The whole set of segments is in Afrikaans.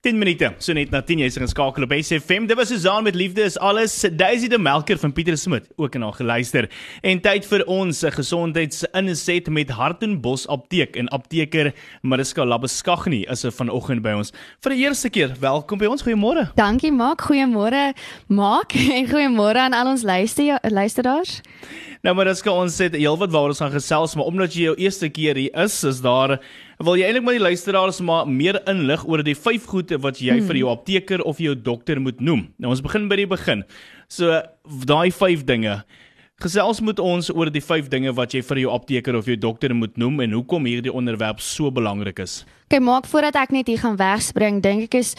10 minute. So net na 10 jy is geskakel op SFM. Dit was Susan met liefde is alles. Daisy de Melker van Pieter Smit ook na geluister. En tyd vir ons gesondheidsinset met Hartenbos Apteek en apteker Mariska Labeskagni is er vanoggend by ons. Vir die eerste keer, welkom by ons. Goeiemôre. Dankie Maak. Goeiemôre Maak en goeiemôre aan al ons luister luisteraars. Nou maar dis ons sê heelwat waaroor ons gaan gesels, maar omdat jy jou eerste keer hier is, is daar wil jy eintlik maar die luisteraars maar meer inlig oor die vyf goede wat jy hmm. vir jou apteker of jou dokter moet noem. Nou ons begin by die begin. So daai vyf dinge. Gesels moet ons oor die vyf dinge wat jy vir jou apteker of jou dokter moet noem en hoekom hierdie onderwerp so belangrik is. Okay, maak voordat ek net hier gaan wegspring, dink ek is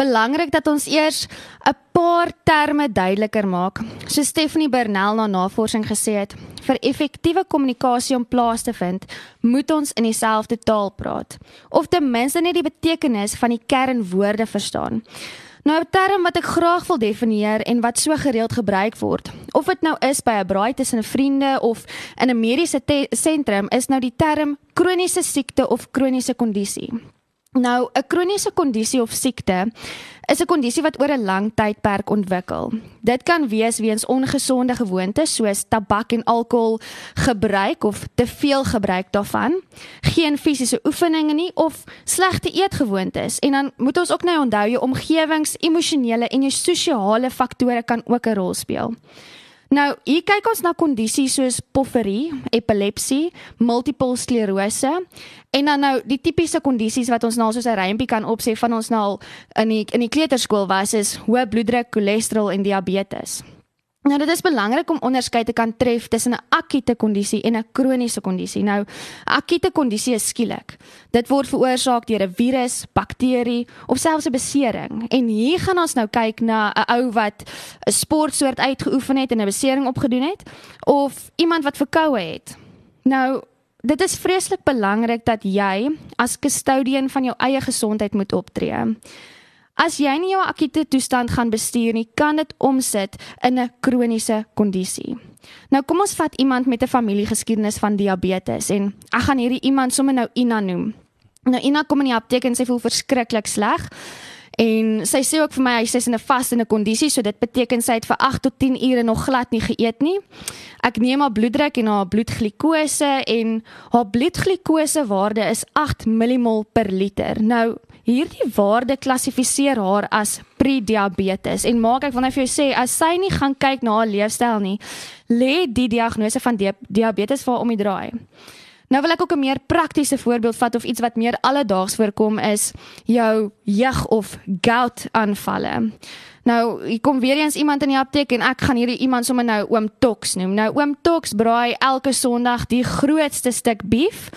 belangrik dat ons eers 'n paar terme duideliker maak. So Stephanie Bernal na navorsing gesê het, vir effektiewe kommunikasie om plaas te vind, moet ons in dieselfde taal praat of ten minste net die betekenis van die kernwoorde verstaan. Nou 'n term wat ek graag wil definieer en wat so gereeld gebruik word, of dit nou is by 'n braai tussen vriende of in 'n mediese sentrum, is nou die term kroniese siekte of kroniese kondisie. Nou, 'n kroniese kondisie of siekte is 'n kondisie wat oor 'n lang tydperk ontwikkel. Dit kan wees weens ongesonde gewoontes soos tabak en alkohol gebruik of te veel gebruik daarvan, geen fisiese oefeninge nie of slegte eetgewoontes. En dan moet ons ook nou onthou jou omgewings, emosionele en jou sosiale faktore kan ook 'n rol speel. Nou, hier kyk ons na kondisies soos pofferie, epilepsie, multiple sklerose en dan nou die tipiese kondisies wat ons nou soos 'n rympie kan opsê van ons nou in die in die kleuterskool was is hoë bloeddruk, cholesterol en diabetes. Nou dit is belangrik om onderskeid te kan tref tussen 'n akute kondisie en 'n kroniese kondisie. Nou, akute kondisie is skielik. Dit word veroorsaak deur 'n virus, bakterie of selfs 'n besering. En hier gaan ons nou kyk na 'n ou wat 'n sportsoort uitgeoefen het en 'n besering opgedoen het of iemand wat verkoue het. Nou, dit is vreeslik belangrik dat jy as custodian van jou eie gesondheid moet optree. As jy nie jou akute toestand gaan bestuur nie, kan dit omsit in 'n kroniese kondisie. Nou kom ons vat iemand met 'n familiegeskiedenis van diabetes en ek gaan hierdie iemand sommer nou Ina noem. Nou Ina kom in die apteek en sy voel verskriklik sleg. En sy sê ook vir my sy is in 'n vas in 'n kondisie, so dit beteken sy het vir 8 tot 10 ure nog glad nie geëet nie. Ek neem haar bloeddruk en haar bloedglikose en haar bloedglikose waarde is 8 millimol per liter. Nou hierdie waarde klassifiseer haar as prediabetes en maak ek wil net vir jou sê as sy nie gaan kyk na haar leefstyl nie lê die diagnose van di diabetes vir om die draai. Nou wil ek ook 'n meer praktiese voorbeeld vat of iets wat meer alledaags voorkom is jou jeug of gout aanvalle. Nou, ek kom weer eens iemand in die apteek en ek gaan hierdie iemand sommer nou oom Tox noem. Nou oom Tox braai elke Sondag die grootste stuk beef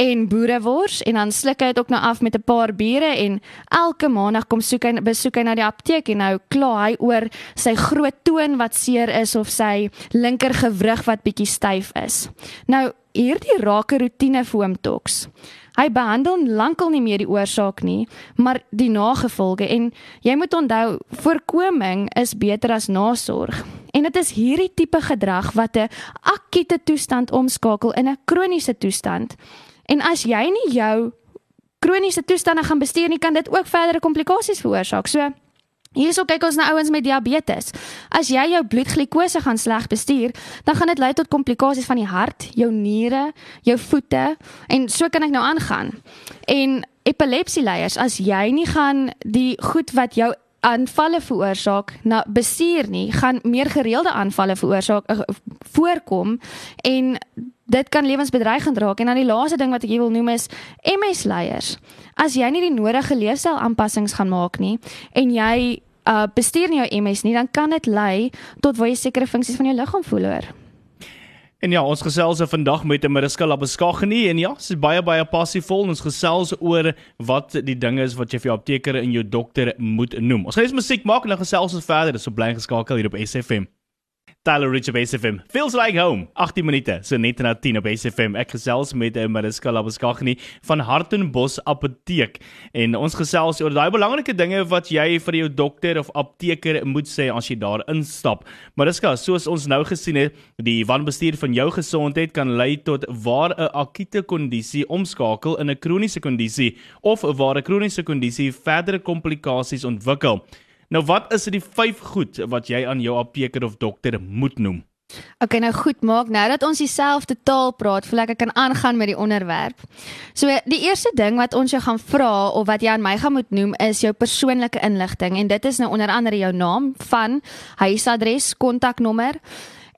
en boerewors en dan sluk hy dit ook nou af met 'n paar biere en elke maandag kom soek hy besoek hy na die apteek en nou kla hy oor sy groot toon wat seer is of sy linker gewrig wat bietjie styf is. Nou, hierdie rake rotine vir oom Tox. Hy behandel lankal nie meer die oorsaak nie, maar die nagevolge en jy moet onthou, voorkoming is beter as nasorg. En dit is hierdie tipe gedrag wat 'n akute toestand omskakel in 'n kroniese toestand. En as jy nie jou kroniese toestande gaan bestuur nie, kan dit ook verdere komplikasies veroorsaak. So Hierso kyk ons na ouens met diabetes. As jy jou bloedglikose gaan sleg bestuur, dan gaan dit lei tot komplikasies van die hart, jou niere, jou voete en so kan ek nou aangaan. En epilepsieleiers, as jy nie gaan die goed wat jou aanvalle veroorsaak na bestuur nie, gaan meer gereelde aanvalle veroorsaak uh, voorkom en dit kan lewensbedreigend raak. En dan die laaste ding wat ek wil noem is MS leiers. As jy nie die nodige leefstyl aanpassings gaan maak nie en jy uh bestuur nie jou MS nie, dan kan dit lei tot waar jy sekere funksies van jou liggaam verloor. En ja, ons gesels vandag met 'n Mariska Labeskagni en ja, sy is baie baie passievol ons gesels oor wat die dinge is wat jy vir jou apteker en jou dokter moet noem. Ons gaan eens musiek maak en dan gesels ons verder. Dis so bly geskakel hier op SFM. Tyler Rich op SFM. Feels like home. 18 minute, so net na 10 op SFM. Ek gesels met uh, Mariska Labeskagni van Hartenbos Apteek en ons gesels oor daai belangrike dinge wat jy vir jou dokter of apteker moet sê as jy daar instap. Mariska, soos ons nou gesien het, die wanbestuur van jou gesondheid kan lei tot waar 'n akute kondisie omskakel in 'n kroniese kondisie of waar 'n kroniese kondisie verdere komplikasies ontwikkel. Nou wat is die 5 goed wat jy aan jou apteker of dokter moet noem? Ok, nou goed, maak nou dat ons dieselfde taal praat, voel ek ek kan aangaan met die onderwerp. So die eerste ding wat ons jou gaan vra of wat jy aan my gaan moet noem is jou persoonlike inligting en dit is nou onder andere jou naam, van huisadres, kontaknommer.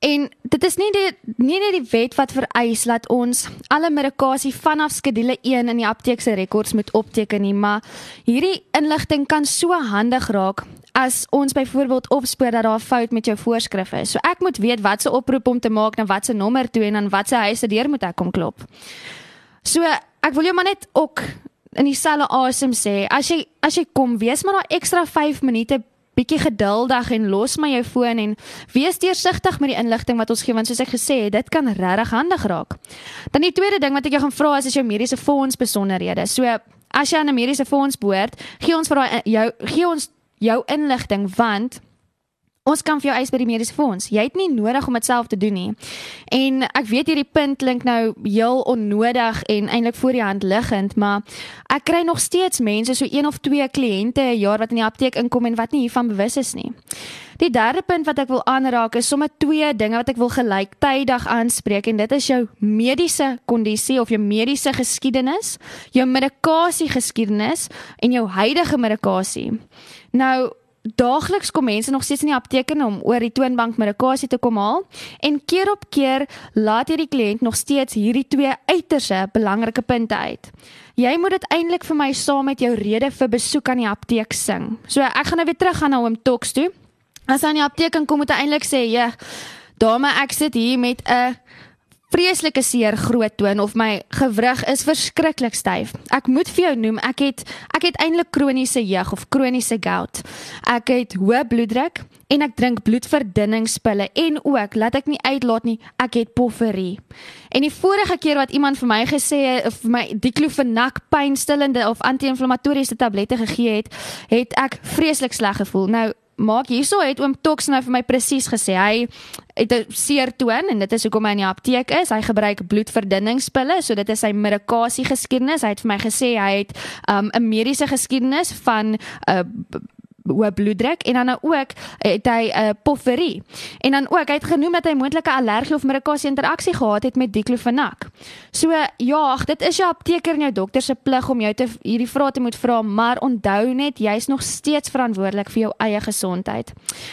En dit is nie die nie net die wet wat vereis dat ons alle medikasie vanaf skedule 1 in die apteek se rekords moet opteken nie, maar hierdie inligting kan so handig raak as ons byvoorbeeld opspoor dat daar 'n fout met jou voorskrif is. So ek moet weet wat se oproep om te maak na watse nommer toe en dan watse huise deur moet ek kom klop. So ek wil jou maar net ook in dieselfde asem sê, as jy as jy kom, wees maar daar ekstra 5 minute bietjie geduldig en los my jou foon en wees deursigtig met die inligting wat ons gee want soos ek gesê het, dit kan regtig handig raak. Dan die tweede ding wat ek jou gaan vra is is jou mediese fonds besonderhede. So as jy aan 'n mediese fonds behoort, gee ons vir daai jou gee ons jou inligting want ons kan vir jou eis by die mediese fonds. Jy het nie nodig om dit self te doen nie. En ek weet hierdie punt klink nou heel onnodig en eintlik voor die hand liggend, maar ek kry nog steeds mense so een of twee kliënte 'n jaar wat in die apteek inkom en wat nie hiervan bewus is nie. Die derde punt wat ek wil aanraak is sommer twee dinge wat ek wil gelyktydig aanspreek en dit is jou mediese kondisie of jou mediese geskiedenis, jou medikasie geskiedenis en jou huidige medikasie. Nou Daagliks kom mense nog steeds in die apteek om oor die toonbank medikasie te kom haal en keer op keer laat hierdie kliënt nog steeds hierdie twee uiterse belangrike punte uit. Jy moet dit eintlik vir my saam met jou rede vir besoek aan die apteek sing. So ek gaan nou weer terug gaan na hom talks toe. As hy aan die apteek kom moet hy eintlik sê, "Ja, dame, ek sit hier met 'n vreeslike seer groot toon of my gewrig is verskriklik styf. Ek moet vir jou noem, ek het ek het eintlik kroniese jeug of kroniese gout. Ek het hoë bloeddruk en ek drink bloedverdunningspille en ook laat ek nie uitlaat nie, ek het pofferie. En die vorige keer wat iemand vir my gesê het of my diclofenac pynstillende of anti-inflammatoriese tablette gegee het, het ek vreeslik sleg gevoel. Nou maak hierso het oom Tox nou vir my presies gesê hy het 'n seer toon en dit is hoekom hy in die apteek is. Hy gebruik bloedverdunningspille so dit is sy medikasie geskiedenis. Hy het vir my gesê hy het um, 'n um, mediese geskiedenis van 'n uh, hoë bloeddruk en dan nou ook het hy 'n uh, pofferie. En dan ook hy het genoem dat hy moontlike allergie of medikasie interaksie gehad het met diclofenac. So ja, dit is jou apteker en jou dokter se plig om jou te hierdie vrae te moet vra, maar onthou net jy's nog steeds verantwoordelik vir jou eie gesondheid.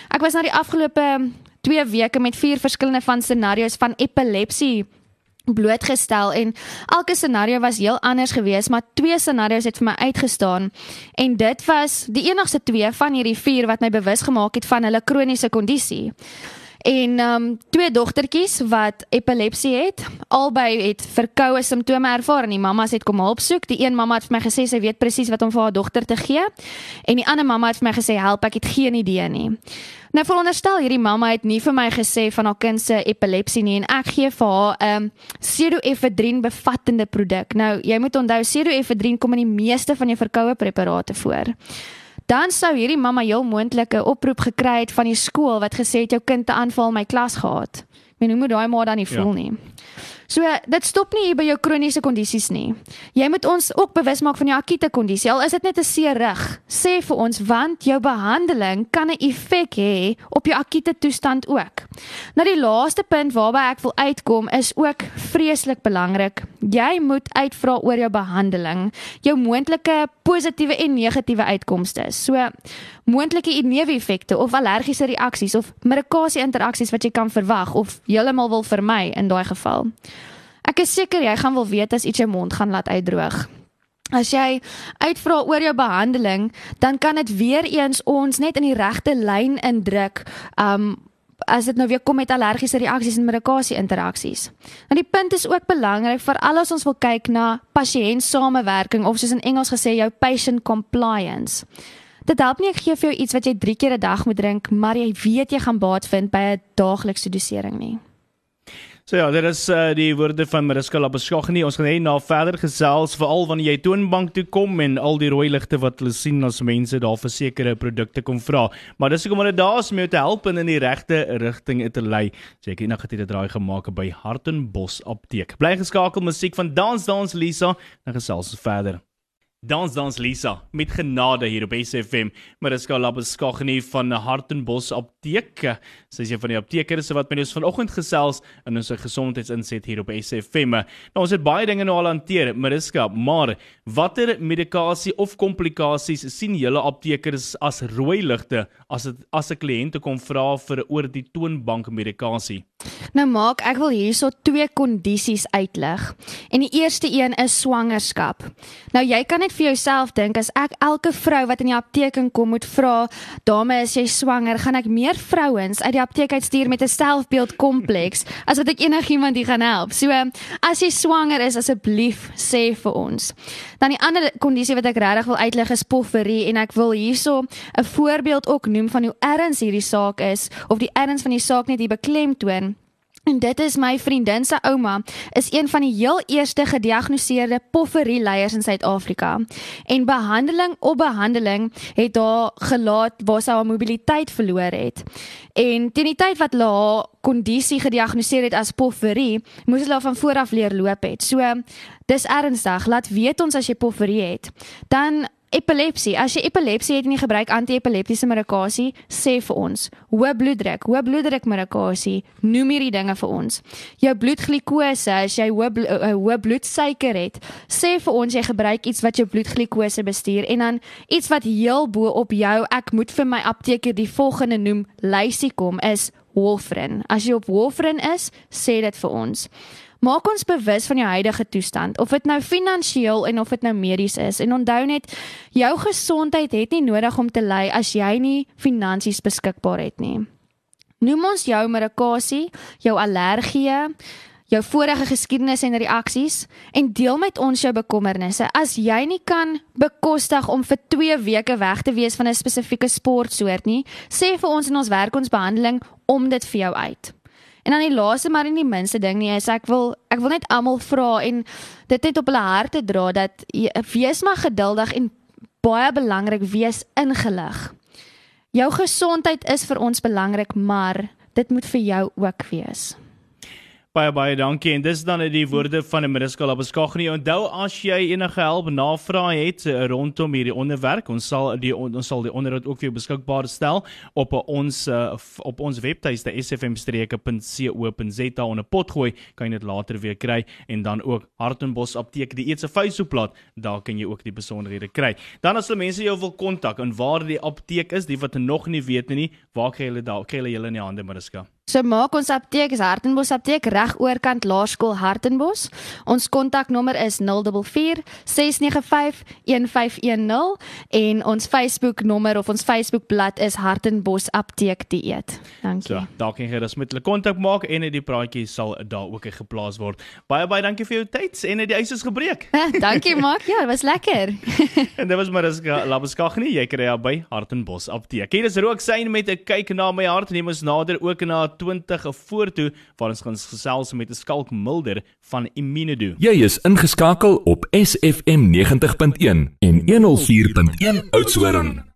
Ek was nou die afgelope 2 weke met vier verskillende van scenario's van epilepsie blootgestel en elke scenario was heel anders geweest maar twee scenario's het vir my uitgestaan. En dit was die enigste twee van hierdie vier wat my bewus gemaak het van hulle kroniese kondisie en um twee dogtertjies wat epilepsie het albei het verkoue simptome ervaar en die mamma's het kom hulp soek die een mamma het vir my gesê sy weet presies wat om vir haar dogter te gee en die ander mamma het vir my gesê help ek het geen idee nie Nou veronderstel hierdie mamma het nie vir my gesê van haar kind se epilepsie nie en ek gee vir haar 'n um, pseudoephedrine bevattende produk. Nou jy moet onthou pseudoephedrine kom in die meeste van jou verkoue preparate voor. Dan sou hierdie mamma heel moontlike oproep gekry het van die skool wat gesê het jou kind te aanval my klas gehad. Men hoe moet daai maar dan nie voel ja. nie. So dit stop nie hier by jou kroniese kondisies nie. Jy moet ons ook bewus maak van jou akute kondisie. Al is dit net 'n seer rug, sê vir ons want jou behandeling kan 'n effek hê op jou akute toestand ook. Nou die laaste punt waarby ek wil uitkom is ook vreeslik belangrik. Jy moet uitvra oor jou behandeling, jou moontlike positiewe en negatiewe uitkomste. So moontlike neeweffekte of allergiese reaksies of medikasie interaksies wat jy kan verwag of heeltemal wil vermy in daai geval. Ek is seker jy gaan wil weet as iets jou mond gaan laat uitdroog. As jy uitvra oor jou behandeling, dan kan dit weer eens ons net in die regte lyn indruk. Um as dit nou weer kom met allergiese reaksies en medikasie interaksies. Nou die punt is ook belangrik vir al ons wil kyk na pasiënt samewerking of soos in Engels gesê jou patient compliance Dit help nie ek gee vir jou iets wat jy 3 keer 'n dag moet drink, maar jy weet jy gaan baat vind by 'n daaglikse dosering nie. So ja, dit is uh, die woorde van Mariska Labeskagni. Ons gaan net na verder gesels veral wanneer jy toonbank toe kom en al die rooi ligte wat hulle sien as mense daar vir sekere produkte kom vra. Maar dis hoekom hulle daar is om jou te help en in die regte rigting te lei. So ek het eendag dit draai gemaak by Hartenbos Apteek. Bly geskakel musiek van Dans Dans Lisa en gesels verder. Dans dans Lisa met genade hier op SFM. Mariska Labeskagni van Hartenbos Apteek. Sy is een van die aptekers wat met ons vanoggend gesels in ons gesondheidsinset hier op SFM. Nou ons het baie dinge nou al hanteer, Mariska, maar watter medikasie of komplikasies sien julle aptekers as rooi ligte as dit as 'n kliënt kom vra vir oor die toonbank medikasie? Nou maak ek wil hierso twee kondisies uitlig. En die eerste een is swangerskap. Nou jy kan net vir jouself dink as ek elke vrou wat in die apteek kom moet vra, "Dame, is jy swanger?" gaan ek meer vrouens uit die apteek uitstuur met 'n selfbeeld kompleks as wat ek enigiemand hier gaan help. So, as jy swanger is, asseblief sê vir ons. Dan die ander kondisie wat ek regtig wil uitlig is pofferie en ek wil hierso 'n voorbeeld ook noem van hoe erns hierdie saak is of die erns van die saak net hier beklemtoon. En dit is my vriendin se ouma, is een van die heel eerste gediagnoseerde pofferie leiers in Suid-Afrika. En behandeling op behandeling het haar gelaat waar sy haar mobiliteit verloor het. En teen die tyd wat haar kondisie gediagnoseer het as pofferie, moes hulle van voor af leer loop het. So dis ernstig. Laat weet ons as jy pofferie het. Dan Epilepsie. As jy epilepsie het en jy gebruik anti-epileptiese medikasie, sê vir ons. Hoë bloeddruk, hoë bloeddruk medikasie, noem hierdie dinge vir ons. Jou bloedglikose, as jy hoë blo uh, hoë bloedsuiker het, sê vir ons jy gebruik iets wat jou bloedglikose bestuur en dan iets wat heel bo op jou ek moet vir my apteker die volgende noem, lysie kom is Warfarin. As jy op Warfarin is, sê dit vir ons. Maak ons bewus van jou huidige toestand, of dit nou finansiëel en of dit nou medies is. En onthou net, jou gesondheid het nie nodig om te ly as jy nie finansies beskikbaar het nie. Noem ons jou medikasie, jou allergie, jou vorige geskiedenis en reaksies en deel met ons jou bekommernisse. As jy nie kan bekostig om vir 2 weke weg te wees van 'n spesifieke sportsoort nie, sê vir ons in ons werk ons behandeling om dit vir jou uit. En dan die laaste maar nie die minste ding nie is ek wil ek wil net almal vra en dit net op hulle harte dra dat jy, wees maar geduldig en baie belangrik wees ingelig. Jou gesondheid is vir ons belangrik, maar dit moet vir jou ook wees. Baie baie dankie en dis dan uit die woorde van Mariska Labeskagni. Onthou as jy enige hulp navrae het eh, rondom hierdie onderwerp, ons sal die ons sal die onderhoud ook vir jou beskikbaar stel op ons eh, op ons webtuiste sfm-streeke.co.za onder pot gooi, kan jy dit later weer kry en dan ook Hartenbos apteek die eetse Facebookblad, daar kan jy ook die besonderhede kry. Dan as hulle mense jou wil kontak en waar die apteek is, die wat nog nie weet nie, waar kry hulle daar? Kry hulle julle in die hande, Mariska? So maak ons apteek is Hartenbos apteek reg oorkant Laerskool Hartenbos. Ons kontaknommer is 044 695 1510 en ons Facebook nommer of ons Facebook bladsy is Hartenbos apteek dieet. Dankie. So, daar kan jy dus met hulle kontak maak en die praatjie sal daar ook geplaas word. Baie baie dankie vir jou tyd en die ys is gebreek. dankie Mark. Ja, dit was lekker. en dit was maar as Labuskag nie, jy kry ja by Hartenbos apteek. Hier is rook syn met 'n kyk na my hart en jy moet nader ook na 20 voortoe waar ons gaan gesels met 'n skalk milder van Immunedo. Jy is ingeskakel op SFM 90.1 en 104.1 Oudtshoorn.